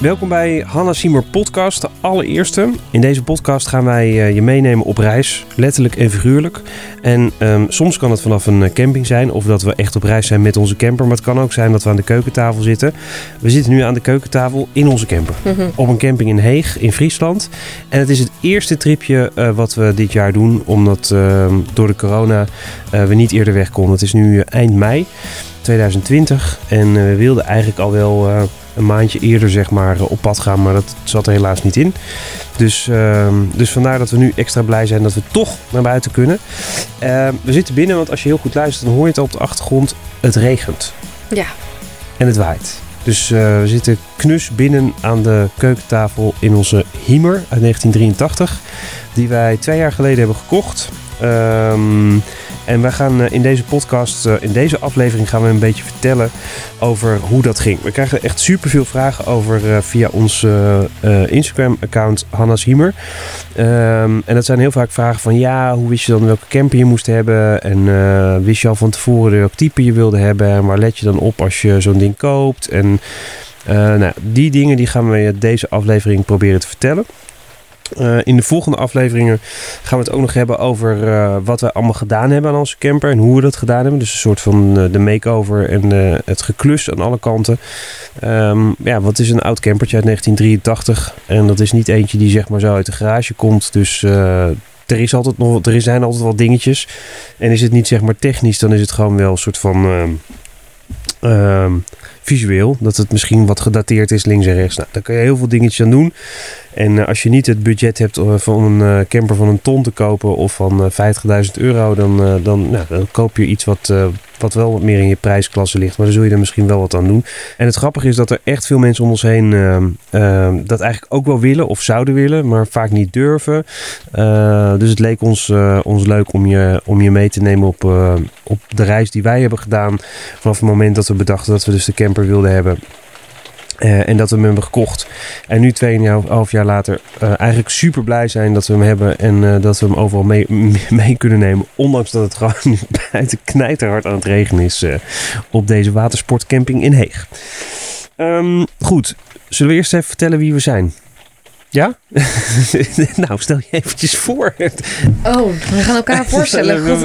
Welkom bij Hanna Siemer podcast, de allereerste. In deze podcast gaan wij eh, je meenemen op reis, letterlijk en figuurlijk. En ehm, soms kan het vanaf een eh, camping zijn of dat we echt op reis zijn met onze camper. Maar het kan ook zijn dat we aan de keukentafel zitten. We zitten nu aan de keukentafel in onze camper. Op een camping in Heeg in Friesland. En het is het eerste tripje eh, wat we dit jaar doen, omdat ehm, door de corona we niet eerder weg konden. Het is nu eind mei 2020 en we wilden eigenlijk al wel een maandje eerder zeg maar eh, op pad gaan, maar dat zat er helaas niet in. Dus, ehm, dus vandaar dat we nu extra blij zijn dat we toch naar buiten kunnen. Ehm, we zitten binnen, want als je heel goed luistert, dan hoor je het op de achtergrond. Het regent. Ja. En het waait. Dus eh, we zitten knus binnen aan de keukentafel in onze Hiemer uit 1983. Die wij twee jaar geleden hebben gekocht. Ehm, en wij gaan eh, in deze podcast, eh, in deze aflevering gaan we een beetje vertellen over hoe dat ging. We krijgen echt superveel vragen over eh, via ons Instagram-account Hanna's Hiemer. Ehm, en dat zijn heel vaak vragen van ja, hoe wist je dan welke camper je moest hebben? En wist je al van tevoren welk type je wilde hebben? En waar let je dan op als je zo'n ding koopt? En nou, die dingen die gaan we deze aflevering proberen te vertellen. Eh, in de volgende afleveringen gaan we het ook nog hebben over eh, wat wij allemaal gedaan hebben aan onze camper en hoe we dat gedaan hebben. Dus een soort van eh, de makeover en het geklus aan alle kanten. Ehm, ja, wat is een oud campertje uit 1983 en dat is niet eentje die zeg maar zo uit de garage komt. Dus er, is altijd nog, er zijn altijd wel dingetjes. En is het niet zeg maar technisch, dan is het gewoon wel een soort van ehm, ehm, visueel. Dat het misschien wat gedateerd is links en rechts. Nou, daar kan je heel veel dingetjes aan doen. En eh, als je niet het budget hebt eh, van een eh, camper van een ton te kopen of van eh 50.000 euro, dan, dan, nou, dan koop je iets wat, wat wel wat meer in je prijsklasse ligt. Maar dan zul je er misschien wel wat aan doen. En het grappige is dat er echt veel mensen om ons heen ehm, ehm, dat eigenlijk ook wel willen of zouden willen, maar vaak niet durven. Eh, dus het leek ons, eh, ons leuk om je, om je mee te nemen op, eh, op de reis die wij hebben gedaan. Vanaf het moment dat we bedachten dat we dus de camper wilden hebben. Eh, en dat we hem hebben gekocht. En nu, 2,5 jaar later, eh, eigenlijk super blij zijn dat we hem hebben. En eh, dat we hem overal mee, mee kunnen nemen. Ondanks dat het gewoon buiten knijterhard aan het regenen is. op deze watersportcamping in Heeg. Ehm, goed, zullen we eerst even vertellen wie we zijn? Ja? nou, stel je eventjes voor. Oh, we gaan elkaar voorstellen.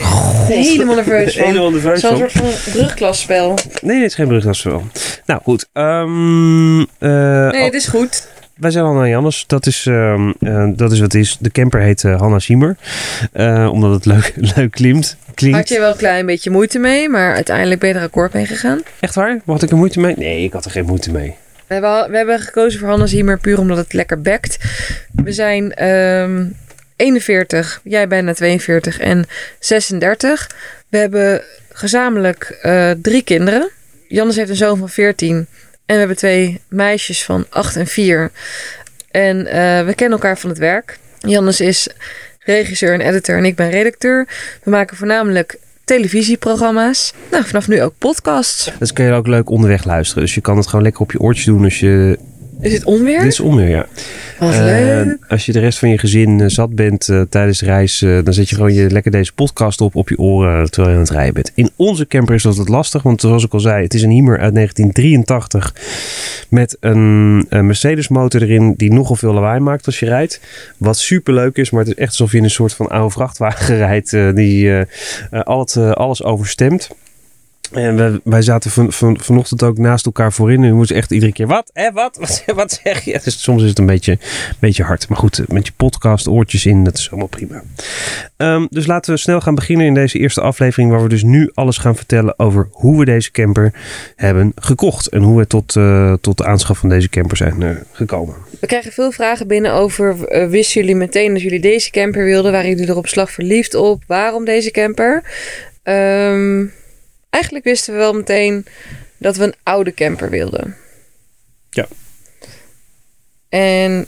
God, ik helemaal nerveus van. Helemaal nerveus Zo'n soort van brugklasspel. Nee, dit is geen brugklasspel. Nou, goed. Ehm, eh, Nee, het is goed. Wij zijn Hanna Jannes. Dat is, ehm, eh, dat is wat het is. De camper heet eh, Hanna Siemer. Omdat het leuk, leuk klinkt. klinkt. Had je wel een klein beetje moeite mee, maar uiteindelijk ben je er akkoord mee gegaan. Echt waar? Had ik er moeite mee? Nee, ik had er geen moeite mee. We hebben, we hebben gekozen voor Hannes Hiemer puur omdat het lekker bekt. We zijn ehm 41, jij bijna 42 en 36. We hebben gezamenlijk eh, drie kinderen. Jannes heeft een zoon van 14 en we hebben twee meisjes van 8 en 4. En eh, we kennen elkaar van het werk. Jannes is regisseur en editor en ik ben redacteur. We maken voornamelijk televisieprogramma's. Nou, vanaf nu ook podcasts. Dus kun je ook leuk onderweg luisteren. Dus je kan het gewoon lekker op je oortjes doen als je... Is het onweer? Dit is onweer, ja. Wat Eh, leuk. als je de rest van je gezin eh, zat bent eh, tijdens de reis, dan zet je gewoon je, lekker deze podcast op op je oren terwijl je aan het rijden bent. In onze camper is dat wat lastig, want zoals ik al zei, het is een Hiemer uit 1983 met een, een Mercedes motor erin die nogal veel lawaai maakt als je rijdt. Wat super leuk is, maar het is echt alsof je in een soort van oude vrachtwagen rijdt die al het, alles overstemt. En we, wij zaten van, van, vanochtend ook naast elkaar voorin. En we moesten echt iedere keer. Wat? Hè? Wat? Wat, zeg je? Dus soms is het een beetje, beetje hard. Maar goed, met je podcast, oortjes in, dat is allemaal prima. Ehm, dus laten we snel gaan beginnen in deze eerste aflevering. Waar we dus nu alles gaan vertellen over hoe we deze camper hebben gekocht. En hoe we tot, eh, tot de aanschaf van deze camper zijn eh, gekomen. We krijgen veel vragen binnen over... eh, wisten jullie meteen dat jullie deze camper wilden? Waren jullie er op slag verliefd op? Waarom deze camper? Ehm, eigenlijk wisten we wel meteen dat we een oude camper wilden. Ja. En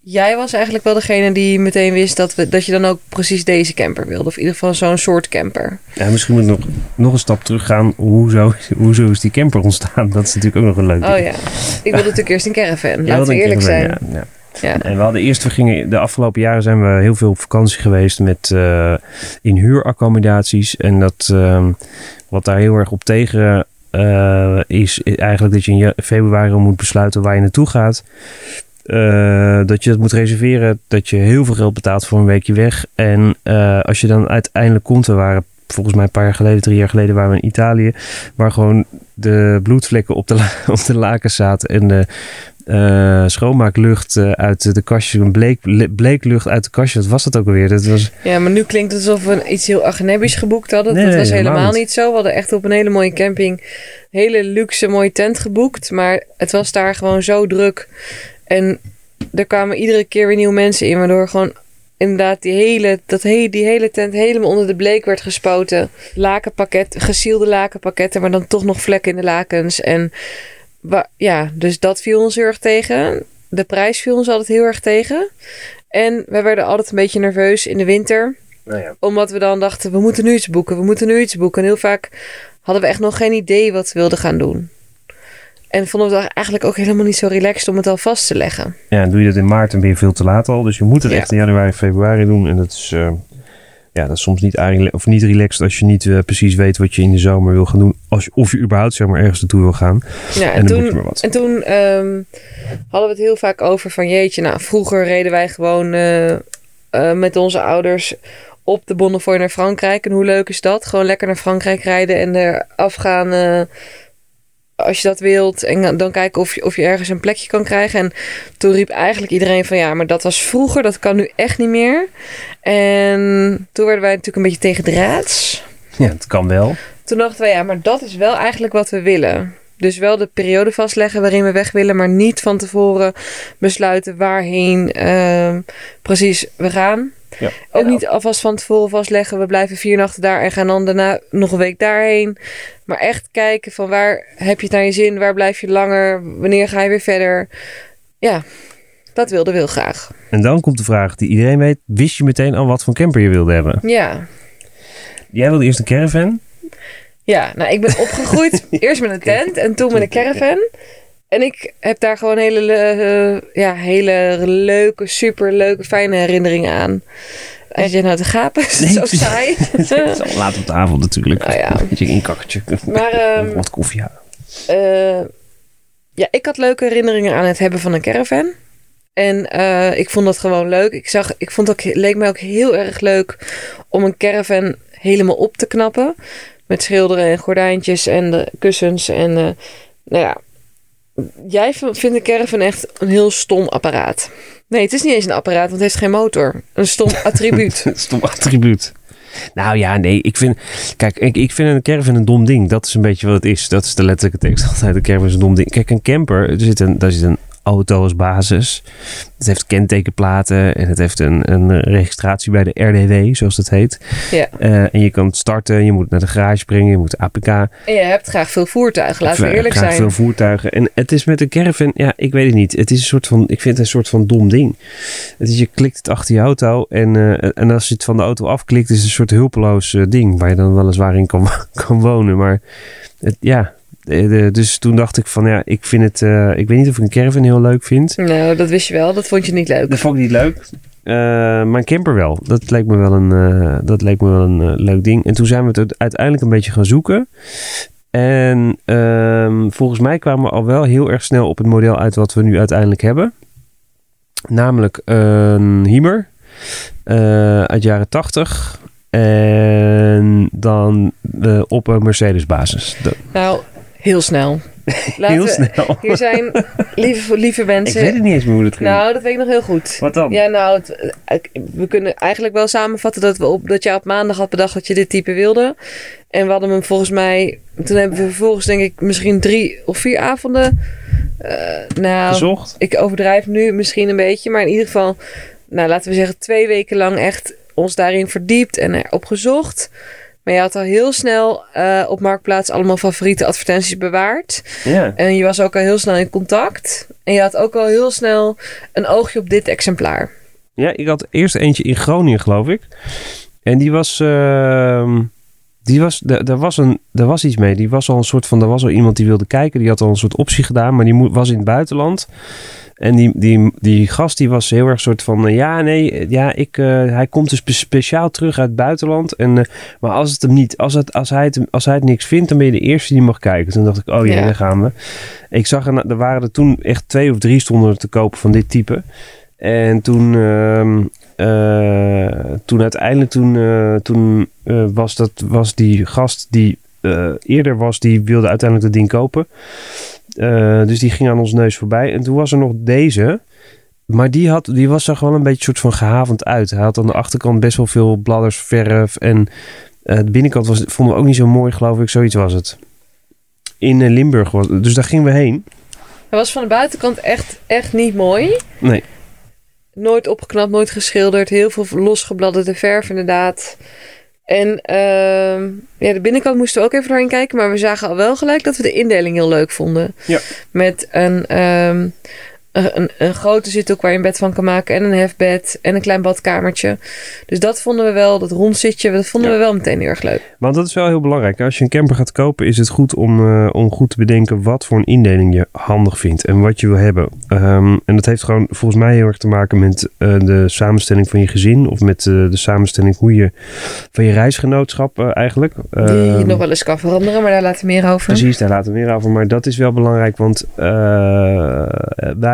jij was eigenlijk wel degene die meteen wist dat, we, dat je dan ook precies deze camper wilde. Of in ieder geval zo'n soort camper. Ja, misschien moet ik nog, nog een stap terug gaan. Hoezo, hoezo is die camper ontstaan? Dat is natuurlijk ook nog een leuk Oh ja, ik wilde natuurlijk eerst een caravan. Laten we eerlijk caravan, zijn. ja, ja. Ja. En we hadden eerst, we gingen, de afgelopen jaren zijn we heel veel op vakantie geweest met eh, in huuraccommodaties. En dat, ehm, wat daar heel erg op tegen eh, is eigenlijk dat je in februari moet besluiten waar je naartoe gaat. Eh, dat je dat moet reserveren. Dat je heel veel geld betaalt voor een weekje weg. En als je dan uiteindelijk komt, we waren volgens mij een paar jaar geleden, drie jaar geleden, waren we in Italië. Waar gewoon de bloedvlekken op de, op de lakens zaten. En de eh, schoonmaaklucht eh, uit de kastjes, een bleek, le- bleeklucht uit de kastjes. Wat was dat ook alweer? Dat was, Ja, maar nu klinkt het alsof we iets heel agnebisch geboekt hadden. Nee, dat was helemaal helemaal niet. niet zo. We hadden echt op een hele mooie camping, hele luxe mooie tent geboekt. Maar het was daar gewoon zo druk. En er kwamen iedere keer weer nieuwe mensen in. Waardoor gewoon inderdaad die hele, dat he, die hele tent helemaal onder de bleek werd gespoten. Lakenpakket, gesielde lakenpakketten, maar dan toch nog vlekken in de lakens. En ja, dus dat viel ons heel erg tegen. De prijs viel ons altijd heel erg tegen. En we werden altijd een beetje nerveus in de winter nou ja. omdat we dan dachten, we moeten nu iets boeken, we moeten nu iets boeken. En heel vaak hadden we echt nog geen idee wat we wilden gaan doen. En vonden we het eigenlijk ook helemaal niet zo relaxed om het al vast te leggen. Ja, doe je dat in maart, dan ben je veel te laat al. Dus je moet het Ja. echt in januari, februari doen. En dat is, eh, ja, dat is soms niet, of niet relaxed als je niet eh, precies weet wat je in de zomer wil gaan doen. Als je, of je überhaupt zeg maar, ergens naartoe wil gaan. Ja, En, toen, maar wat. en toen ehm, hadden we het heel vaak over van jeetje, nou vroeger reden wij gewoon eh, eh, met onze ouders op de Bonnefoy naar Frankrijk. En hoe leuk is dat? Gewoon lekker naar Frankrijk rijden en er afgaan als je dat wilt. En dan kijken of je, of je ergens een plekje kan krijgen. En toen riep eigenlijk iedereen van ja, maar dat was vroeger, dat kan nu echt niet meer. En toen werden wij natuurlijk een beetje tegen draads. Ja, het kan wel. Toen dachten wij, ja, maar dat is wel eigenlijk wat we willen. Dus wel de periode vastleggen waarin we weg willen, maar niet van tevoren besluiten waarheen ehm, precies we gaan. Ja. Ook niet alvast van tevoren vastleggen, we blijven vier nachten daar en gaan dan daarna nog een week daarheen. Maar echt kijken van waar heb je het naar je zin, waar blijf je langer, wanneer ga je weer verder. Ja, dat wilden we heel graag. En dan komt de vraag die iedereen weet. Wist je meteen al wat voor camper je wilde hebben? Ja, Jij wilde eerst een caravan. Ja, nou, ik ben opgegroeid eerst met een tent en toen met een caravan. En ik heb daar gewoon hele, le- ja, hele leuke, super leuke, fijne herinneringen aan. Als je nou te gapen, is Nee, zo saai. Het is al laat op de avond natuurlijk. Nou ja. Een beetje een inkakkertje. Maar ehm, Wat koffie, ja. eh, ja, ik had leuke herinneringen aan het hebben van een caravan. En eh, ik vond dat gewoon leuk. Ik zag, ik vond ook, leek mij ook heel erg leuk om een caravan helemaal op te knappen. Met schilderen en gordijntjes en de kussens. En eh, nou ja, jij vindt een caravan echt een heel stom apparaat. Nee, het is niet eens een apparaat, want het heeft geen motor. Een stom attribuut. Stom attribuut. Nou ja, nee, ik vind... Kijk, ik, ik vind een caravan een dom ding. Dat is een beetje wat het is. Dat is de letterlijke tekst altijd. Een caravan is een dom ding. Kijk, een camper, er zit een, daar zit een auto als basis. Het heeft kentekenplaten en het heeft een, een registratie bij de RDW, zoals dat heet. Ja. Eh, en je kan starten, je moet naar de garage brengen, je moet de APK. En je hebt graag veel voertuigen, laten we eerlijk graag zijn. veel voertuigen. En het is met een caravan, ja, ik weet het niet. Het is een soort van, ik vind het een soort van dom ding. Het is, je klikt het achter je auto en, eh, en als je het van de auto afklikt, is het een soort hulpeloos eh, ding waar je dan weliswaar in kan, kan wonen. Maar het, ja, dus toen dacht ik van, ja, ik vind het, eh, ik weet niet of ik een caravan heel leuk vind. Nou, dat wist je wel. Dat vond je niet leuk. Dat vond ik niet leuk. Eh, maar een camper wel. Dat leek me wel een, eh, dat leek me wel een leuk ding. En toen zijn we het uite- uiteindelijk een beetje gaan zoeken. En ehm, volgens mij kwamen we al wel heel erg snel op het model uit wat we nu uiteindelijk hebben. Namelijk een Hiemer eh, uit jaren 80. En dan op een Mercedes basis. Dat- Nou, heel snel. Laten heel we- snel. Hier zijn lieve, lieve Ik mensen. weet het niet eens meer hoe dat ging. nou, dat weet ik nog heel goed. wat dan? Ja, nou, het- ik- we kunnen eigenlijk wel samenvatten dat, we op, dat je op maandag had bedacht dat je dit type wilde. En we hadden hem volgens mij... Toen hebben we vervolgens denk ik misschien drie of vier avonden... eh, nou, Gezocht? ik overdrijf nu misschien een beetje. Maar in ieder geval, nou, laten we zeggen twee weken lang echt ons daarin verdiept en erop gezocht. Maar je had al heel snel eh, op Marktplaats allemaal favoriete advertenties bewaard. Ja. En je was ook al heel snel in contact. En je had ook al heel snel een oogje op dit exemplaar. Ja, ik had eerst eentje in Groningen, geloof ik. En die was. ehm, Die was, daar was, een, daar was iets mee. Die was al een soort van, er was al iemand die wilde kijken. Die had al een soort optie gedaan, maar die moe- was in het buitenland. En die, die, die gast die was heel erg soort van, eh, ja nee, eh, ja, ik, eh, hij komt dus spe- speciaal terug uit het buitenland. En, maar als het hem niet, als, het, als, hij het, als hij het niks vindt, dan ben je de eerste die mag kijken. Toen dacht ik, oh Ja. daar gaan we. Ik zag er, er waren er toen echt twee of drie stonden er te kopen van dit type. En toen, ehm, eh, toen uiteindelijk, toen, eh, toen eh, was, dat, was die gast die eh, eerder was, die wilde uiteindelijk dat ding kopen. Eh, dus die ging aan ons neus voorbij. En toen was er nog deze. Maar die, had, die was er wel een beetje soort van gehavend uit. Hij had aan de achterkant best wel veel bladders, verf. En eh, de binnenkant was, vonden we ook niet zo mooi, geloof ik. Zoiets was het. In eh, Limburg was Dus daar gingen we heen. Hij was van de buitenkant echt, echt niet mooi. Nee. Nooit opgeknapt, nooit geschilderd. Heel veel losgebladderde verf inderdaad. En ehm, ja, de binnenkant moesten we ook even doorheen kijken. Maar we zagen al wel gelijk dat we de indeling heel leuk vonden. Ja. Met een, ehm, een, een, een grote zithoek waar je een bed van kan maken. En een hefbed. En een klein badkamertje. Dus dat vonden we wel, dat rondzitje, dat vonden Ja. we wel meteen heel erg leuk. Want dat is wel heel belangrijk. Als je een camper gaat kopen, is het goed om, eh, om goed te bedenken wat voor een indeling je handig vindt en wat je wil hebben. Ehm, en dat heeft gewoon volgens mij heel erg te maken met eh, de samenstelling van je gezin of met eh, de samenstelling hoe je van je reisgenootschap eh, eigenlijk. Die Ehm, nog wel eens kan veranderen, maar daar later meer over. Precies, daar laten we meer over. Maar dat is wel belangrijk, want eh,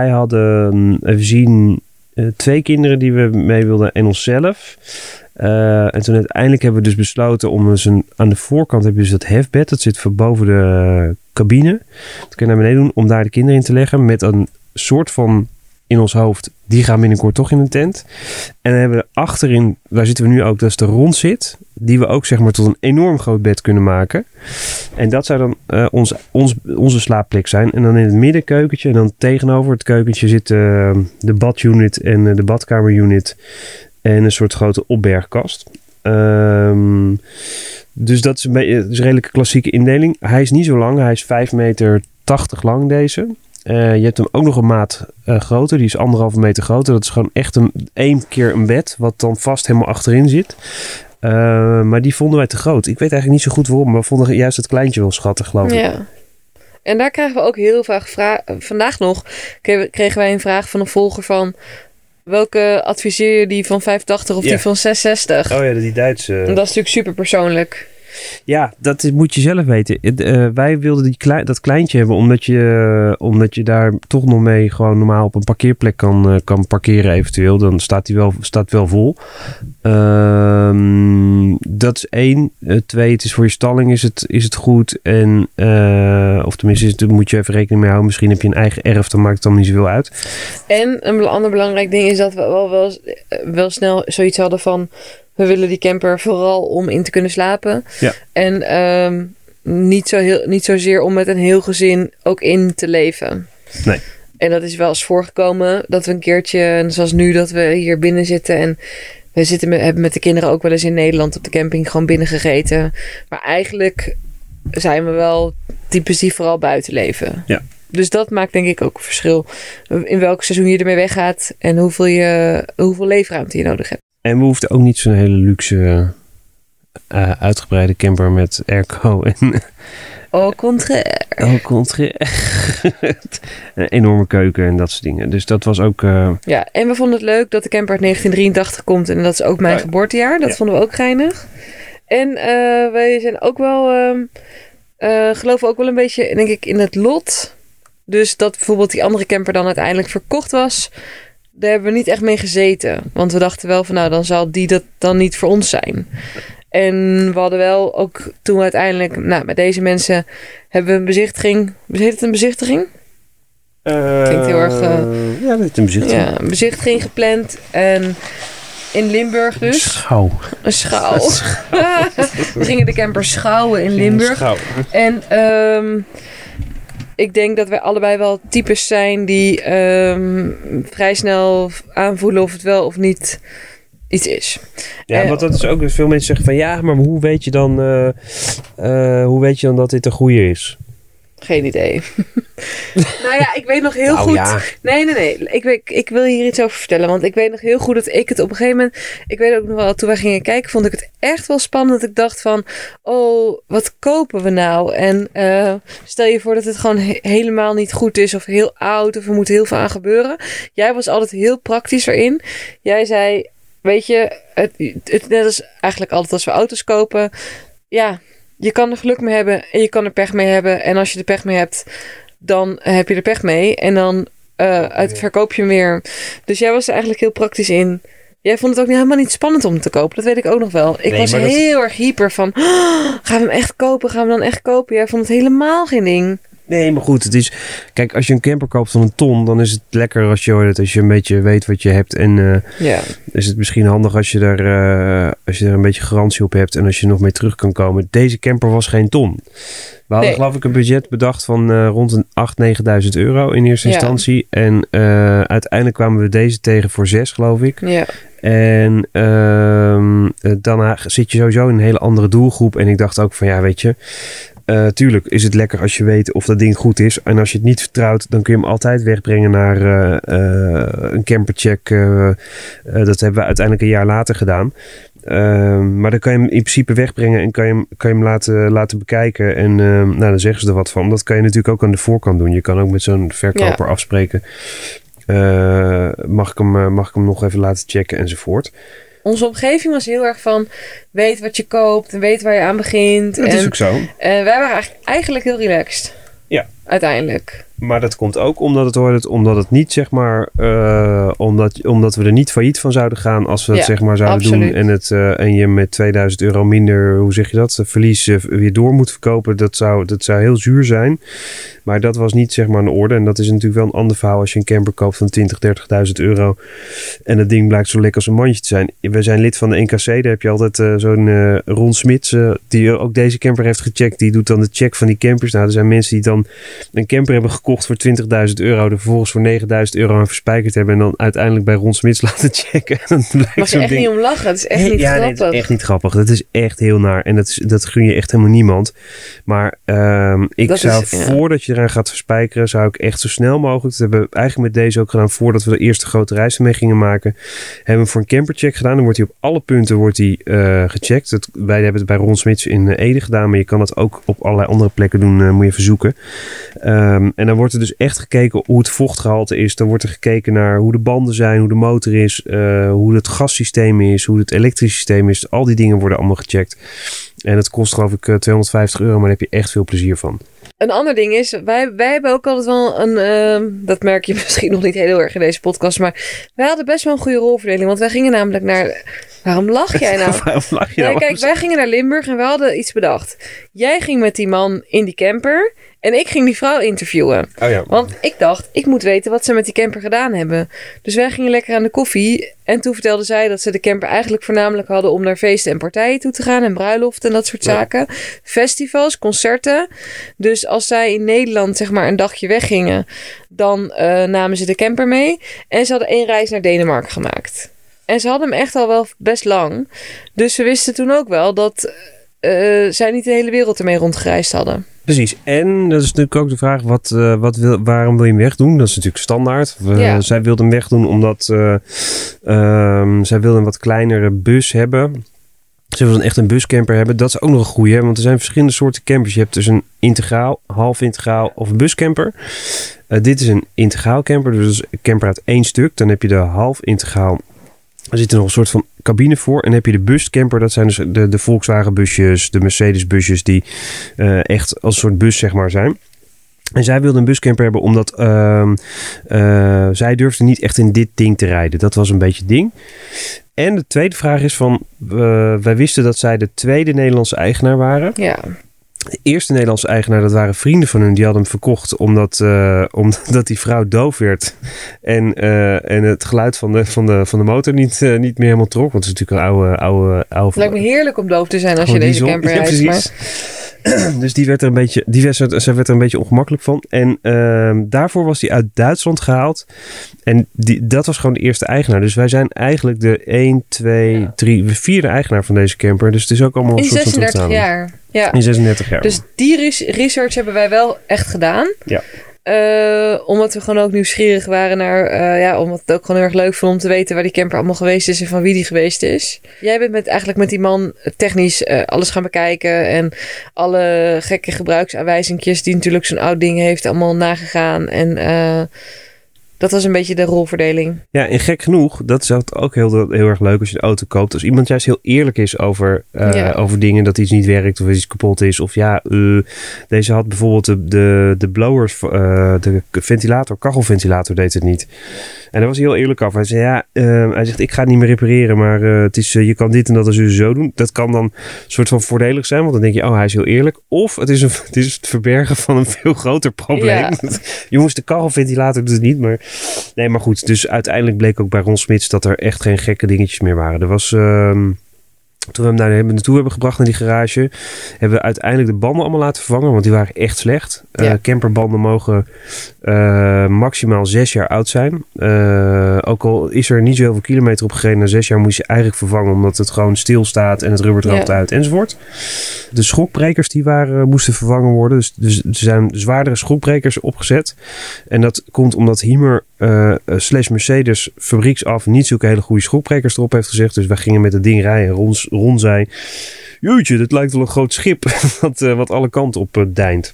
wij hadden, even zien, eh, twee kinderen die we mee wilden en onszelf. Eh, en toen uiteindelijk hebben we dus besloten om dus een, aan de voorkant heb je dus dat hefbed. Dat zit voor boven de cabine. Dat kun naar beneden doen om daar de kinderen in te leggen. Met een soort van in ons hoofd, die gaan binnenkort toch in een tent. En dan hebben we achterin, daar zitten we nu ook, dat is de rondzit. Die we ook zeg maar tot een enorm groot bed kunnen maken. En dat zou dan eh, ons, ons, onze slaapplek zijn. En dan in het midden keukentje. En dan tegenover het keukentje zit eh, de badunit en eh, de badkamerunit. En een soort grote opbergkast. Ehm, dus dat is een, beetje, dus een redelijke klassieke indeling. Hij is niet zo lang. Hij is 5 meter 80 lang deze. Eh, je hebt hem ook nog een maat eh, groter. Die is anderhalve meter groter. Dat is gewoon echt een, één keer een bed. Wat dan vast helemaal achterin zit. Eh, maar die vonden wij te groot. Ik weet eigenlijk niet zo goed waarom. Maar we vonden juist het kleintje wel schattig, geloof ik. Ja. En daar krijgen we ook heel vaak vragen. Vandaag nog kregen kregen wij een vraag van een volger van... Welke adviseer je die van 85 of Ja. die van 660? Oh ja, die Duitse. En dat is natuurlijk super persoonlijk. Ja, dat is- moet je zelf weten. Eh, wij wilden die klei- dat kleintje hebben omdat je, omdat je daar toch nog mee gewoon normaal op een parkeerplek kan, eh, kan parkeren eventueel. Dan staat die wel, staat wel vol. Ehm, dat is één. Eh, twee, het is voor je stalling is het, is het goed. En, eh, of tenminste, moet je even rekening mee houden. Misschien heb je een eigen erf, dan maakt het dan niet zoveel uit. En een ander belangrijk ding is dat we wel, wel, eh, wel snel zoiets hadden van... We willen die camper vooral om in te kunnen slapen. Ja. En ehm, niet, zo heel, niet zozeer om met een heel gezin ook in te leven. Nee. En dat is wel eens voorgekomen dat we een keertje, zoals nu, dat we hier binnen zitten. En we zitten met, hebben met de kinderen ook wel eens in Nederland op de camping gewoon binnen gegeten. Maar eigenlijk zijn we wel types die vooral buiten leven. Ja. Dus dat maakt denk ik ook een verschil. In welk seizoen je ermee weggaat en hoeveel, je, hoeveel leefruimte je nodig hebt. En we hoefden ook niet zo'n hele luxe, eh, uitgebreide camper met airco en Au contraire. Oh, contraire. een enorme keuken en dat soort dingen. Dus dat was ook... eh, Ja, en we vonden het leuk dat de camper uit 1983 komt. En dat is ook mijn Oh ja. geboortejaar. Dat Ja. vonden we ook geinig. En eh, wij zijn ook wel... ehm eh, geloven ook wel een beetje, denk ik, in het lot. Dus dat bijvoorbeeld die andere camper dan uiteindelijk verkocht was... Daar hebben we niet echt mee gezeten. Want we dachten wel van, nou, dan zal die dat dan niet voor ons zijn. En we hadden wel ook toen we uiteindelijk... Nou, met deze mensen hebben we een bezichtiging... Heet het een bezichtiging? Klinkt heel erg, eh, ja, dat is een bezichtiging. Ja, een bezichtiging gepland. En in Limburg dus. Schouw. Een schouw. We gingen de camper schouwen in Limburg. Schouw. En ehm, ik denk dat wij allebei wel types zijn die ehm, vrij snel aanvoelen of het wel of niet iets is. Ja, want dat is ook... Veel mensen zeggen van... Ja, maar hoe weet je dan... eh, eh, hoe weet je dan dat dit een goede is? Geen idee. nou ja, ik weet nog heel Nou goed. ja. Nee, nee, nee. Ik, weet, ik wil hier iets over vertellen. Want ik weet nog heel goed dat ik het op een gegeven moment. Ik weet ook nog wel, toen wij gingen kijken, vond ik het echt wel spannend. Dat ik dacht van, oh, wat kopen we nou? En eh, stel je voor dat het gewoon he- helemaal niet goed is. Of heel oud. Of er moet heel veel aan gebeuren. Jij was altijd heel praktisch erin. Jij zei, weet je, het, het, net als eigenlijk altijd als we auto's kopen. Ja, je kan er geluk mee hebben en je kan er pech mee hebben. En als je er pech mee hebt, dan heb je er pech mee. En dan eh, uit, verkoop je hem weer. Dus jij was er eigenlijk heel praktisch in. Jij vond het ook helemaal niet spannend om te kopen. Dat weet ik ook nog wel. Ik Nee, was dat- heel erg hyper van... "Oh, gaan we hem echt kopen? Gaan we hem dan echt kopen? Jij vond het helemaal geen ding. Nee, maar goed, het is... Kijk, als je een camper koopt van een ton, dan is het lekker als je, als je een beetje weet wat je hebt. En eh, Ja. is het misschien handig als je, er, eh, als je er een beetje garantie op hebt en als je nog mee terug kan komen. Deze camper was geen ton. We hadden Nee. geloof ik een budget bedacht van eh, rond een 8.000, 9.000 euro in eerste Ja. instantie. En uiteindelijk kwamen we deze tegen voor 6, geloof ik. Ja. En ehm, eh, daarna zit je sowieso in een hele andere doelgroep. En ik dacht ook van ja, weet je. Eh, tuurlijk is het lekker als je weet of dat ding goed is. En als je het niet vertrouwt, dan kun je hem altijd wegbrengen naar eh, eh, een campercheck. dat hebben we uiteindelijk een jaar later gedaan. Ehm, maar dan kan je hem in principe wegbrengen en kan je hem, kan je hem laten, laten bekijken. En ehm, nou, dan zeggen ze er wat van. Dat kan je natuurlijk ook aan de voorkant doen. Je kan ook met zo'n verkoper afspreken. Mag, ik hem, mag ik hem nog even laten checken enzovoort. Onze omgeving was heel erg van... Weet wat je koopt en weet waar je aan begint. Dat en is ook zo. eh, wij waren eigenlijk, eigenlijk heel relaxed. Ja. Uiteindelijk. Maar dat komt ook omdat het, hoort het, omdat het niet, zeg maar, eh, omdat, omdat we er niet failliet van zouden gaan als we het Ja, zeg maar zouden absoluut. doen en, het, eh, en je met 2000 euro minder, hoe zeg je dat, eh, verlies weer door moet verkopen. Dat zou, dat zou heel zuur zijn. Maar dat was niet zeg maar een orde. En dat is natuurlijk wel een ander verhaal als je een camper koopt van 20, 30.000 euro. En het ding blijkt zo lekker als een mandje te zijn. We zijn lid van de NKC. Daar heb je altijd zo'n Ron Smits, die ook deze camper heeft gecheckt. Die doet dan de check van die campers. Nou, er zijn mensen die dan een camper hebben gekocht voor 20.000 euro. Er vervolgens voor 9.000 euro aan verspijkerd hebben. En dan uiteindelijk bij Ron Smits laten checken. En dan blijkt Mag je echt ding- niet om lachen. Het is echt niet ja, nee, grappig. het is echt niet grappig. Dat is echt heel naar. En dat, is, dat gun je echt helemaal niemand. Maar ehm, ik Dat zou, is- ja. voordat je eraan gaat verspijkeren, zou ik echt zo snel mogelijk, dat hebben we eigenlijk met deze ook gedaan, voordat we de eerste grote reis ermee gingen maken, hebben we voor een campercheck gedaan. Dan wordt hij op alle punten wordt hij, eh, gecheckt. Het, wij hebben het bij Ron Smits in eh, Ede gedaan, maar je kan het ook op allerlei andere plekken doen, eh, moet je even zoeken. Ehm, en dan wordt er dus echt gekeken hoe het vochtgehalte is. Dan wordt er gekeken naar hoe de banden zijn, hoe de motor is, eh, hoe het gassysteem is, hoe het elektrische systeem is. Al die dingen worden allemaal gecheckt. En het kost geloof ik eh, 250 euro, maar daar heb je echt veel plezier van. Een ander ding is, wij, wij hebben ook altijd wel een, ehm, dat merk je misschien nog niet heel erg in deze podcast, maar wij hadden best wel een goede rolverdeling. Want wij gingen namelijk naar, waarom lach jij nou? Waarom lach je Nee, nou? kijk, wij gingen naar Limburg en we hadden iets bedacht. Jij ging met die man in die camper en ik ging die vrouw interviewen. Oh ja. Want ik dacht, ik moet weten wat ze met die camper gedaan hebben. Dus wij gingen lekker aan de koffie. En toen vertelde zij dat ze de camper eigenlijk voornamelijk hadden om naar feesten en partijen toe te gaan. En bruiloften en dat soort Ja. zaken. Festivals, concerten. Dus als zij in Nederland zeg maar een dagje weggingen, dan eh, namen ze de camper mee. En ze hadden één reis naar Denemarken gemaakt. En ze hadden hem echt al wel best lang. Dus we wisten toen ook wel dat eh, zij niet de hele wereld ermee rondgereisd hadden. Precies. En dat is natuurlijk ook de vraag, wat, eh, wat wil, waarom wil je hem wegdoen? Dat is natuurlijk standaard. We- Ja. Zij wilde hem wegdoen omdat eh, ehm, zij wilde een wat kleinere bus hebben. Ze wilde echt een buscamper hebben. Dat is ook nog een goeie, hè? want er zijn verschillende soorten campers. Je hebt dus een integraal, half integraal of een buscamper. Eh, dit is een integraal camper, dus een camper uit één stuk. Dan heb je de half integraal. Er zit nog een soort van cabine voor. En heb je de buscamper, dat zijn dus de, de Volkswagen busjes, de Mercedes busjes die eh, echt als soort bus zeg maar zijn. En zij wilde een buscamper hebben omdat ehm, eh, zij durfde niet echt in dit ding te rijden. Dat was een beetje ding. En de tweede vraag is van, eh, wij wisten dat zij de tweede Nederlandse eigenaar waren. Ja, eerste Nederlandse eigenaar, dat waren vrienden van hun. Die hadden hem verkocht omdat, eh, omdat die vrouw doof werd. En, eh, en het geluid van de, van de, van de motor niet, eh, niet meer helemaal trok. Want het is natuurlijk een oude... oude, oude Het lijkt me heerlijk om doof te zijn als je deze camper Ja, rijdt. precies. maar- dus die werd er een beetje, die werd, er- zij werd er een beetje ongemakkelijk van. En ehm, daarvoor was die uit Duitsland gehaald. En die, dat was gewoon de eerste eigenaar. Dus wij zijn eigenlijk de 1, 2, Ja. 3, de vierde eigenaar van deze camper. Dus het is ook allemaal een In soort van 36 terugbetaling. jaar. Ja. In 36 jaar. Dus die res- research hebben wij wel echt gedaan. Ja. Eh, omdat we gewoon ook nieuwsgierig waren naar, eh, ja, omdat het ook gewoon heel erg leuk vond om te weten waar die camper allemaal geweest is en van wie die geweest is. Jij bent met, eigenlijk met die man technisch eh, alles gaan bekijken en alle gekke gebruiksaanwijzingjes die natuurlijk zo'n oud ding heeft allemaal nagegaan. En dat was een beetje de rolverdeling. Ja, en gek genoeg, dat is ook heel, heel erg leuk als je een auto koopt. Als iemand juist heel eerlijk is over, eh, Ja. over dingen, dat iets niet werkt of iets kapot is. Of ja, eh, deze had bijvoorbeeld de, de, de blowers, eh, de ventilator, kachelventilator deed het niet. En daar was hij heel eerlijk over. Hij zei, ja, hij zegt, ik ga het niet meer repareren, maar eh, het is, je kan dit en dat en zo zo doen. Dat kan dan een soort van voordelig zijn, want dan denk je, oh, hij is heel eerlijk. Of het is, een, het is het verbergen van een veel groter probleem. Ja. Jongens, de kachelventilator doet het niet, maar... Nee, maar goed. Dus uiteindelijk bleek ook bij Ron Smits dat er echt geen gekke dingetjes meer waren. Er was... ehm, toen we hem daar hebben naartoe hebben gebracht naar die garage, hebben we uiteindelijk de banden allemaal laten vervangen, want die waren echt slecht. Eh, camperbanden mogen eh, maximaal zes jaar oud zijn. Eh, ook al is er niet zoveel kilometer op gereden, na zes jaar moet je eigenlijk vervangen, omdat het gewoon stilstaat en het rubber droopt Ja. uit enzovoort. De schokbrekers die waren, moesten vervangen worden. Dus, dus er zijn zwaardere schokbrekers opgezet. En dat komt omdat Hiemer eh, slash Mercedes fabrieksaf niet zulke hele goede schokbrekers erop heeft gezegd. Dus wij gingen met het ding rijden. Ron, Ron zei, jeetje, dit lijkt wel een groot schip wat, eh, wat alle kanten op eh, deint.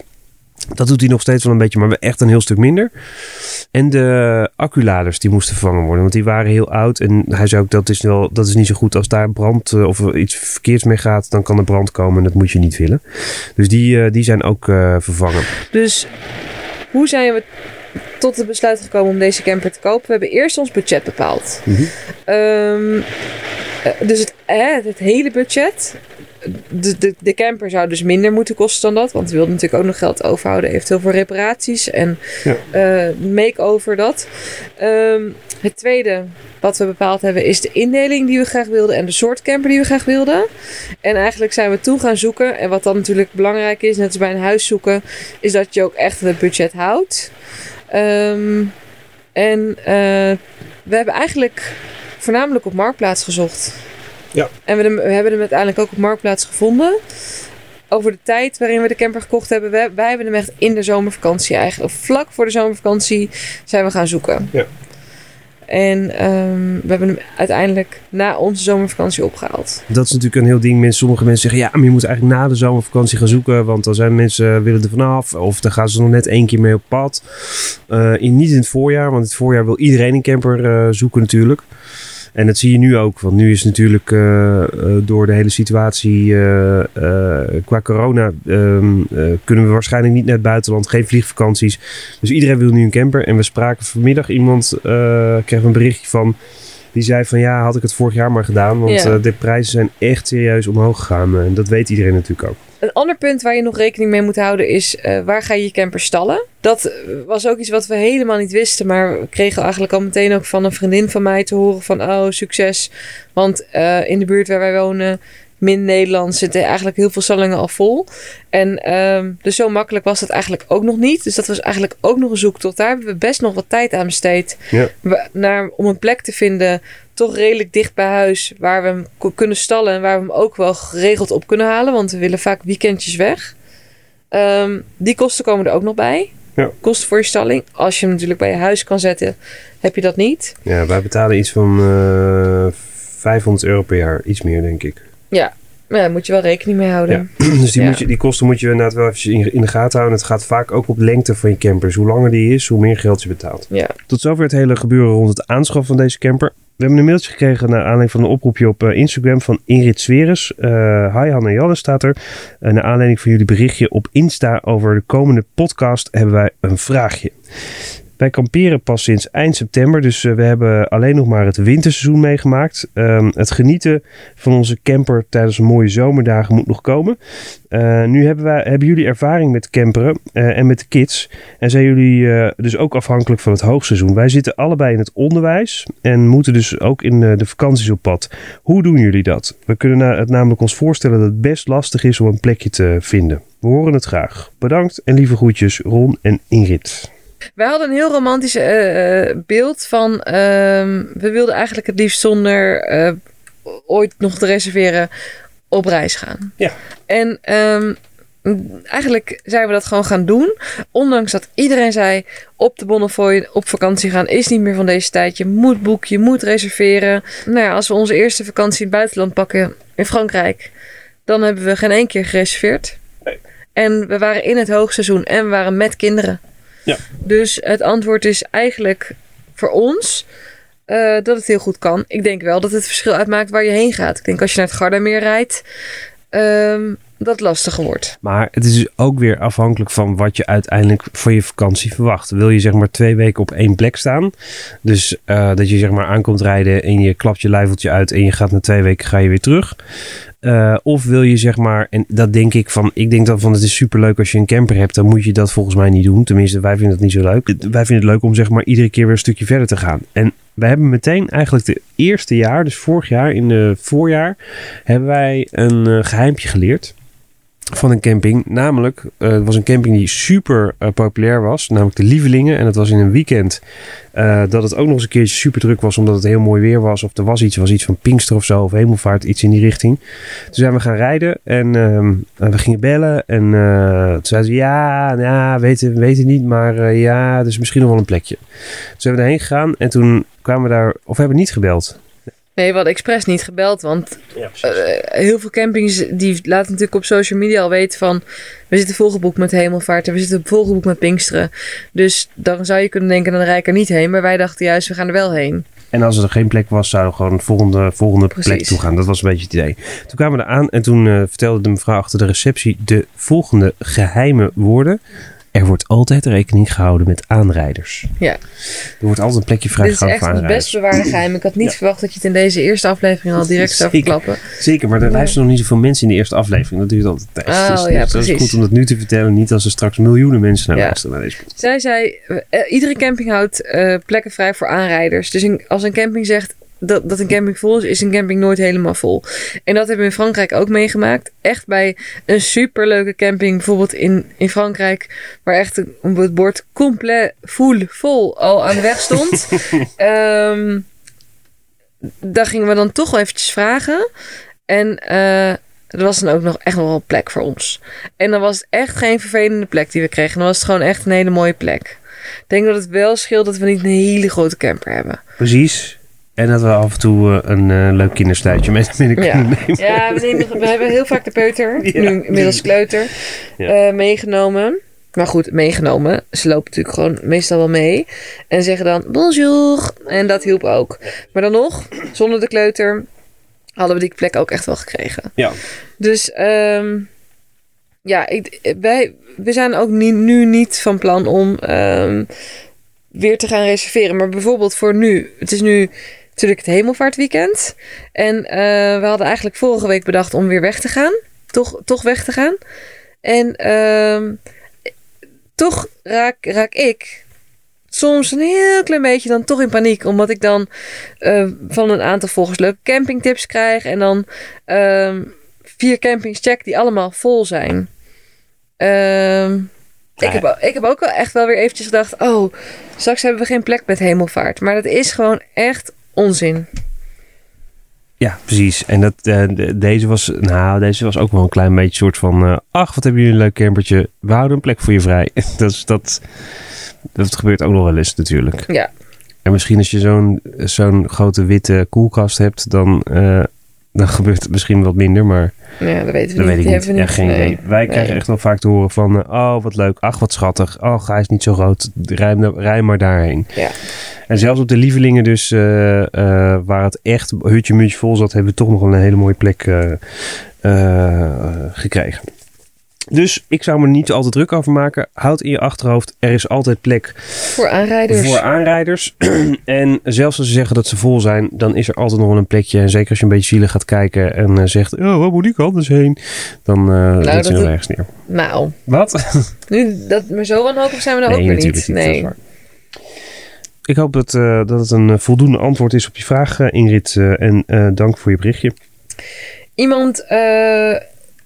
Dat doet hij nog steeds wel een beetje, maar echt een heel stuk minder. En de acculaders die moesten vervangen worden, want die waren heel oud. En hij zei ook dat is, wel, dat is niet zo goed als daar brand of iets verkeerds mee gaat, dan kan er brand komen en dat moet je niet willen. Dus die, die zijn ook vervangen. Dus hoe zijn we tot het besluit gekomen om deze camper te kopen? We hebben eerst ons budget bepaald. Ehm, eh, dus het, eh, het hele budget. De, de, de camper zou dus minder moeten kosten dan dat. Want we wilden natuurlijk ook nog geld overhouden. Eventueel voor reparaties en Ja. eh, make-over dat. Ehm, het tweede wat we bepaald hebben is de indeling die we graag wilden. En de soort camper die we graag wilden. En eigenlijk zijn we toen gaan zoeken. En wat dan natuurlijk belangrijk is, net als bij een huis zoeken. Is dat je ook echt het budget houdt. Ehm, en eh, we hebben eigenlijk voornamelijk op Marktplaats gezocht. Ja. En we, hebben hem uiteindelijk ook op Marktplaats gevonden. Over de tijd waarin we de camper gekocht hebben. We, wij hebben hem echt in de zomervakantie eigenlijk. Vlak voor de zomervakantie zijn we gaan zoeken. Ja. En ehm, we hebben hem uiteindelijk na onze zomervakantie opgehaald. Dat is natuurlijk een heel ding. Sommige mensen zeggen, ja, maar je moet eigenlijk na de zomervakantie gaan zoeken. Want dan zijn mensen, eh, willen er vanaf. Of dan gaan ze nog net één keer mee op pad. Eh, in, niet in het voorjaar, want in het voorjaar wil iedereen een camper eh, zoeken natuurlijk. En dat zie je nu ook. Want nu is natuurlijk eh, eh, door de hele situatie eh, qua corona... ehm, eh, kunnen we waarschijnlijk niet naar het buitenland. Geen vliegvakanties. Dus iedereen wil nu een camper. En we spraken vanmiddag iemand, kreeg een berichtje van... Die zei van ja, had ik het vorig jaar maar gedaan. Want de prijzen zijn echt serieus omhoog gegaan. En dat weet iedereen natuurlijk ook. Een ander punt waar je nog rekening mee moet houden is eh, waar ga je je camper stallen? Dat was ook iets wat we helemaal niet wisten, maar we kregen eigenlijk al meteen ook van een vriendin van mij te horen van oh succes. Want eh, in de buurt waar wij wonen, min Nederland, zitten eigenlijk heel veel stallingen al vol. En ehm, dus zo makkelijk was dat eigenlijk ook nog niet. Dus dat was eigenlijk ook nog een zoektocht. Daar hebben we best nog wat tijd aan besteed. Ja. Naar, om een plek te vinden, toch redelijk dicht bij huis, waar we hem kunnen stallen en waar we hem ook wel geregeld op kunnen halen. Want we willen vaak weekendjes weg. Ehm, die kosten komen er ook nog bij. Ja. Kosten voor je stalling. Als je hem natuurlijk bij je huis kan zetten, heb je dat niet. Ja, wij betalen iets van eh 500 euro per jaar. Iets meer, denk ik. Maar ja, daar moet je wel rekening mee houden. Dus die, Ja. moet je, die kosten moet je inderdaad wel even in, in de gaten houden. Het gaat vaak ook op lengte van je camper. Dus hoe langer die is, hoe meer geld je betaalt. Ja. Tot zover het hele gebeuren rond het aanschaffen van deze camper. We hebben een mailtje gekregen naar aanleiding van een oproepje op eh, Instagram van Ingrid Sweres. Eh hi Janne staat er. Uh, naar aanleiding van jullie berichtje op Insta over de komende podcast hebben wij een vraagje. Wij kamperen pas sinds eind september, dus eh, we hebben alleen nog maar het winterseizoen meegemaakt. Ehm, het genieten van onze camper tijdens mooie zomerdagen moet nog komen. Eh, nu hebben, wij, hebben jullie ervaring met camperen eh, en met de kids. En zijn jullie dus ook afhankelijk van het hoogseizoen. Wij zitten allebei in het onderwijs en moeten dus ook in de vakanties op pad. Hoe doen jullie dat? We kunnen het namelijk ons voorstellen dat het best lastig is om een plekje te vinden. We horen het graag. Bedankt en lieve groetjes Ron en Ingrid. Wij hadden een heel romantisch eh, eh, beeld van. ehm, we wilden eigenlijk het liefst zonder eh, ooit nog te reserveren op reis gaan. Ja. En ehm, eigenlijk zijn we dat gewoon gaan doen. Ondanks dat iedereen zei: op de Bonnefoy op vakantie gaan is niet meer van deze tijd. Je moet boeken, je moet reserveren. Nou ja, als we onze eerste vakantie in het buitenland pakken in Frankrijk, dan hebben we geen één keer gereserveerd. Nee. En we waren in het hoogseizoen en we waren met kinderen. Ja. Dus het antwoord is eigenlijk voor ons eh, dat het heel goed kan. Ik denk wel dat het verschil uitmaakt waar je heen gaat. Ik denk als je naar het Gardameer rijdt, ehm, dat het lastiger wordt. Maar het is dus ook weer afhankelijk van wat je uiteindelijk voor je vakantie verwacht. Wil je zeg maar twee weken op één plek staan. Dus eh, dat je zeg maar aankomt rijden en je klapt je luifeltje uit en je gaat na twee weken ga je weer terug. Eh, of wil je zeg maar, en dat denk ik van, ik denk dan van het is superleuk als je een camper hebt, dan moet je dat volgens mij niet doen. Tenminste, wij vinden dat niet zo leuk. Wij vinden het leuk om zeg maar iedere keer weer een stukje verder te gaan. En wij hebben meteen eigenlijk de eerste jaar, dus vorig jaar in het voorjaar, hebben wij een eh, geheimpje geleerd van een camping. Namelijk, eh, het was een camping die super eh, populair was. Namelijk de Lievelingen. En het was in een weekend eh, dat het ook nog eens een keertje super druk was. Omdat het heel mooi weer was. Of er was iets, was iets van Pinkster of zo. Of Hemelvaart, iets in die richting. Toen zijn we gaan rijden. En ehm, we gingen bellen. En toen zeiden ze, ja, ja weten, weten niet. Maar ja, is misschien nog wel een plekje. Toen zijn we daarheen gegaan. En toen kwamen we daar, of we hebben niet gebeld. Nee, we hadden expres niet gebeld, want Ja, eh, heel veel campings die laten natuurlijk op social media al weten van we zitten volgeboekt met hemelvaart en we zitten volgeboekt met Pinksteren. Dus dan zou je kunnen denken, dan rij ik er niet heen. Maar wij dachten juist, we gaan er wel heen. En als er geen plek was, zouden we gewoon de volgende, volgende plek toe gaan. Dat was een beetje het idee. Toen kwamen we eraan en toen eh, vertelde de mevrouw achter de receptie de volgende geheime woorden. Er wordt altijd rekening gehouden met aanrijders. Ja. Er wordt altijd een plekje Dit is vrijgehouden echt voor het aanrijders. best bewaarde geheim. Ik had niet Ja. verwacht dat je het in deze eerste aflevering al direct zou verklappen. Zeker, maar er luisteren nog niet zoveel mensen in de eerste aflevering. Dat duurt altijd tijd. Oh, dus, ja, dus dat is precies. goed om dat nu te vertellen. Niet als er straks miljoenen mensen naar Ja. luisteren naar deze. Zij zei, eh, iedere camping houdt eh, plekken vrij voor aanrijders. Dus als een camping zegt dat, dat een camping vol is, is een camping nooit helemaal vol. En dat hebben we in Frankrijk ook meegemaakt. Echt bij een superleuke camping, bijvoorbeeld in, in Frankrijk, waar echt een, het bord compleet full vol al aan de weg stond. Ehm, daar gingen we dan toch wel eventjes vragen. En eh, er was dan ook nog echt nog wel een plek voor ons. En dan was het echt geen vervelende plek die we kregen. Dan was het gewoon echt een hele mooie plek. Ik denk dat het wel scheelt dat we niet een hele grote camper hebben. Precies. En dat we af en toe eh, een eh, leuk kinderstuitje mee binnen Ja. kunnen nemen. Ja, we, nemen, we hebben heel vaak de peuter, Ja. nu inmiddels kleuter, Ja. eh, meegenomen. Maar goed, meegenomen. Ze lopen natuurlijk gewoon meestal wel mee. En zeggen dan bonjour. En dat hielp ook. Maar dan nog, zonder de kleuter, hadden we die plek ook echt wel gekregen. Ja. Dus ehm, ja, ik, wij, we zijn ook niet, nu niet van plan om ehm, weer te gaan reserveren. Maar bijvoorbeeld voor nu. Het is nu natuurlijk het hemelvaartweekend. En eh, we hadden eigenlijk vorige week bedacht om weer weg te gaan. Toch, toch weg te gaan. En ehm, toch raak, raak ik soms een heel klein beetje dan toch in paniek. Omdat ik dan eh, van een aantal volgers leuke campingtips krijg. En dan ehm, vier campings check die allemaal vol zijn. Ehm, ik, heb, ik heb ook wel echt wel weer eventjes gedacht... oh, straks hebben we geen plek met hemelvaart. Maar dat is gewoon echt onzin. Ja, precies. En dat, eh, de- deze, was, nou, deze was ook wel een klein beetje soort van... eh, ach, wat hebben jullie een leuk campertje. We houden een plek voor je vrij. dat, is, dat, dat gebeurt ook nog wel eens natuurlijk. Ja. En misschien als je zo'n zo'n grote witte koelkast hebt... dan, eh, dan gebeurt het misschien wat minder. Maar Ja, dat weten we dat niet. weet ik niet. hebben Ja, we geen Nee. idee. Wij krijgen echt wel vaak te horen van... eh, oh, wat leuk. Ach, wat schattig. Oh, ga eens niet zo groot. Rij, rij maar daarheen. Ja. En zelfs op de lievelingen dus, eh, eh, waar het echt hutje muntje vol zat, hebben we toch nog een hele mooie plek gekregen. Dus ik zou me niet al te druk over maken. Houd in je achterhoofd, er is altijd plek Voor aanrijders. voor aanrijders. en zelfs als ze zeggen dat ze vol zijn, dan is er altijd nog wel een plekje. En zeker als je een beetje zielig gaat kijken en eh, zegt, oh, waar moet ik anders heen? Dan uh, zit Nou, er doet- ergens neer. Nou, Wat? nu dat maar zo wanhopig zijn we nee, ook weer niet. Nee. Ik hoop dat, eh, dat het een voldoende antwoord is op je vraag, Ingrid. en dank voor je berichtje. Iemand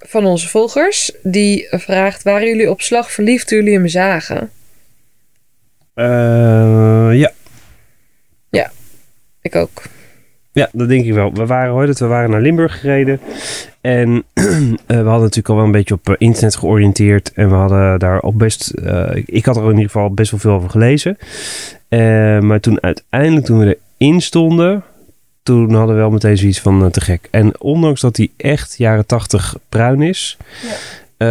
van onze volgers die vraagt: waren jullie op slag verliefd toen jullie hem zagen? Eh, ja. Ik ook. Ja, dat denk ik wel. We waren ooit, we waren naar Limburg gereden. En eh, we hadden natuurlijk al wel een beetje op eh, internet georiënteerd. En we hadden daar al best... ik had er in ieder geval best wel veel over gelezen. Maar toen uiteindelijk, toen we erin stonden... Toen hadden we wel meteen zoiets van eh, te gek. En ondanks dat hij echt jaren tachtig bruin is... eh,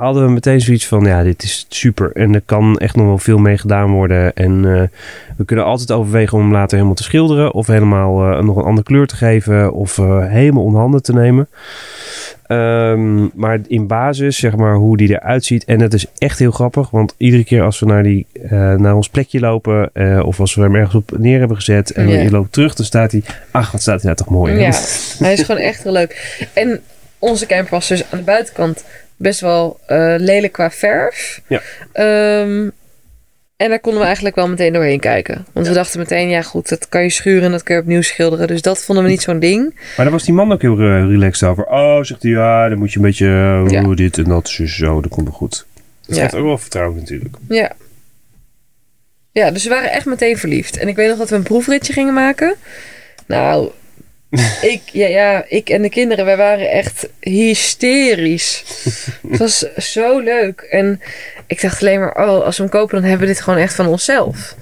hadden we meteen zoiets van... Ja, dit is super. En er kan echt nog wel veel mee gedaan worden. En... eh, we kunnen altijd overwegen om hem later helemaal te schilderen. Of helemaal eh, nog een andere kleur te geven. Of eh, helemaal onhanden te nemen. Ehm, maar in basis, zeg maar, hoe die eruit ziet. En het is echt heel grappig. Want iedere keer als we naar, die, naar ons plekje lopen. of als we hem ergens op neer hebben gezet. En Ja. je loopt terug. Dan staat hij. Ach, wat staat hij nou toch mooi. hè? Ja, hij is gewoon echt heel leuk. En onze camper was dus aan de buitenkant best wel eh, lelijk qua verf. Ja. Ehm, en daar konden we eigenlijk wel meteen doorheen kijken. Want we dachten meteen, ja goed, dat kan je schuren en dat kun je opnieuw schilderen. Dus dat vonden we niet zo'n ding. Maar daar was die man ook heel eh, relaxed over. Oh, zegt hij. Ja, dan moet je een beetje. Ja. oeh, dit en dat. Zo, zo, dat komt wel goed. Dat Ja. geeft ook wel vertrouwen natuurlijk. Ja. Ja, dus we waren echt meteen verliefd. En ik weet nog dat we een proefritje gingen maken. Nou, ik, ja, ja, ik en de kinderen, wij waren echt hysterisch. Het was zo leuk. En ik dacht alleen maar, oh, als we hem kopen, dan hebben we dit gewoon echt van onszelf.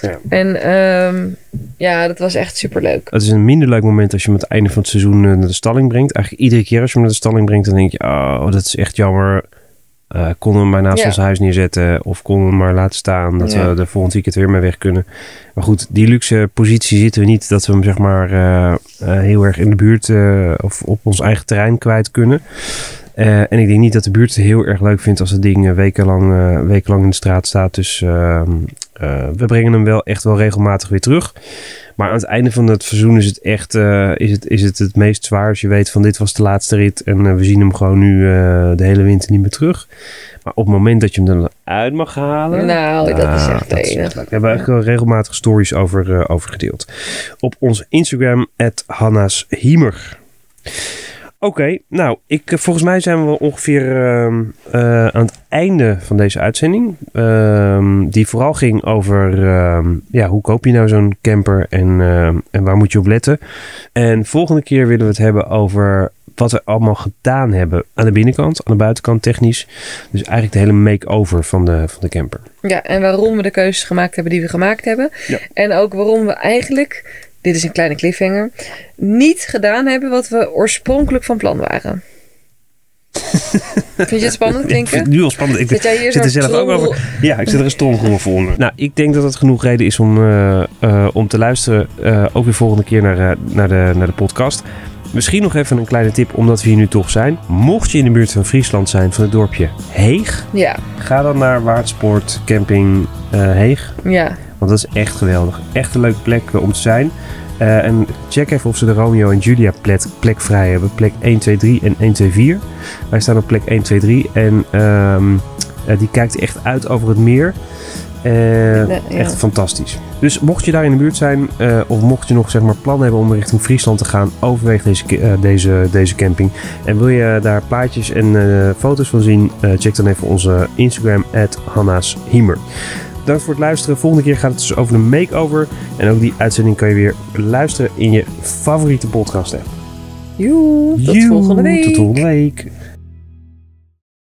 Ja. En ehm, ja, dat was echt superleuk. Het is een minder leuk moment als je hem aan het einde van het seizoen eh, naar de stalling brengt. Eigenlijk iedere keer als je hem naar de stalling brengt, dan denk je, oh, dat is echt jammer. Eh konden we maar naast Ja. ons huis neerzetten of konden we maar laten staan, dat Ja. we de volgende weekend weer mee weg kunnen. Maar goed, die luxe positie zitten we niet dat we hem zeg maar eh, eh, heel erg in de buurt of op ons eigen terrein kwijt kunnen. En ik denk niet dat de buurt het heel erg leuk vindt als het ding wekenlang, wekenlang in de straat staat. Dus ehm, eh, we brengen hem wel echt wel regelmatig weer terug. Maar aan het einde van het seizoen is het echt eh, is het, is het, het meest zwaar. Als je weet van dit was de laatste rit. En eh, we zien hem gewoon nu eh, de hele winter niet meer terug. Maar op het moment dat je hem er uit mag halen. Nou, dat is ah, echt dat enig. leuk. We hebben echt wel regelmatig stories over, over gedeeld. Op onze Instagram, Hanna's Hiemer. Oké, nou, ik, eh, volgens mij zijn we ongeveer ehm, eh, aan het einde van deze uitzending. Ehm, die vooral ging over ehm, ja, hoe koop je nou zo'n camper en, en waar moet je op letten. En volgende keer willen we het hebben over wat we allemaal gedaan hebben aan de binnenkant, aan de buitenkant technisch. Dus eigenlijk de hele make-over van de, van de camper. Ja, en waarom we de keuzes gemaakt hebben die we gemaakt hebben. Ja. En ook waarom we eigenlijk, dit is een kleine cliffhanger, niet gedaan hebben wat we oorspronkelijk van plan waren. Vind je het spannend Ik vind het nu al spannend. Ik Dat jij hier zit er zelf ook over. Ja, ik zet er een stroomgrommel voor onder. Nou, ik denk dat het genoeg reden is om, eh, eh, om te luisteren. eh, ook weer volgende keer naar, eh, naar, de, naar de podcast. Misschien nog even een kleine tip, omdat we hier nu toch zijn. Mocht je in de buurt van Friesland zijn, van het dorpje Heeg, Ja, ga dan naar Waardsport Camping eh, Heeg. ja. Want dat is echt geweldig. Echt een leuke plek eh, om te zijn. Eh, en check even of ze de Romeo en Julia plek, plek vrij hebben. Plek 1, 2, 3 en 1, 2, 4. Wij staan op plek 1, 2, 3. En ehm, eh, die kijkt echt uit over het meer. Ja. Echt fantastisch. Dus mocht je daar in de buurt zijn, of mocht je nog zeg maar plan hebben om richting Friesland te gaan, overweeg deze, deze, deze camping. En wil je daar plaatjes en foto's van zien, check dan even onze Instagram, Hanna's Hiemer. Dank voor het luisteren. Volgende keer gaat het dus over de makeover. En ook die uitzending kan je weer luisteren in je favoriete podcast app. Joe, tot volgende week. Tot volgende week.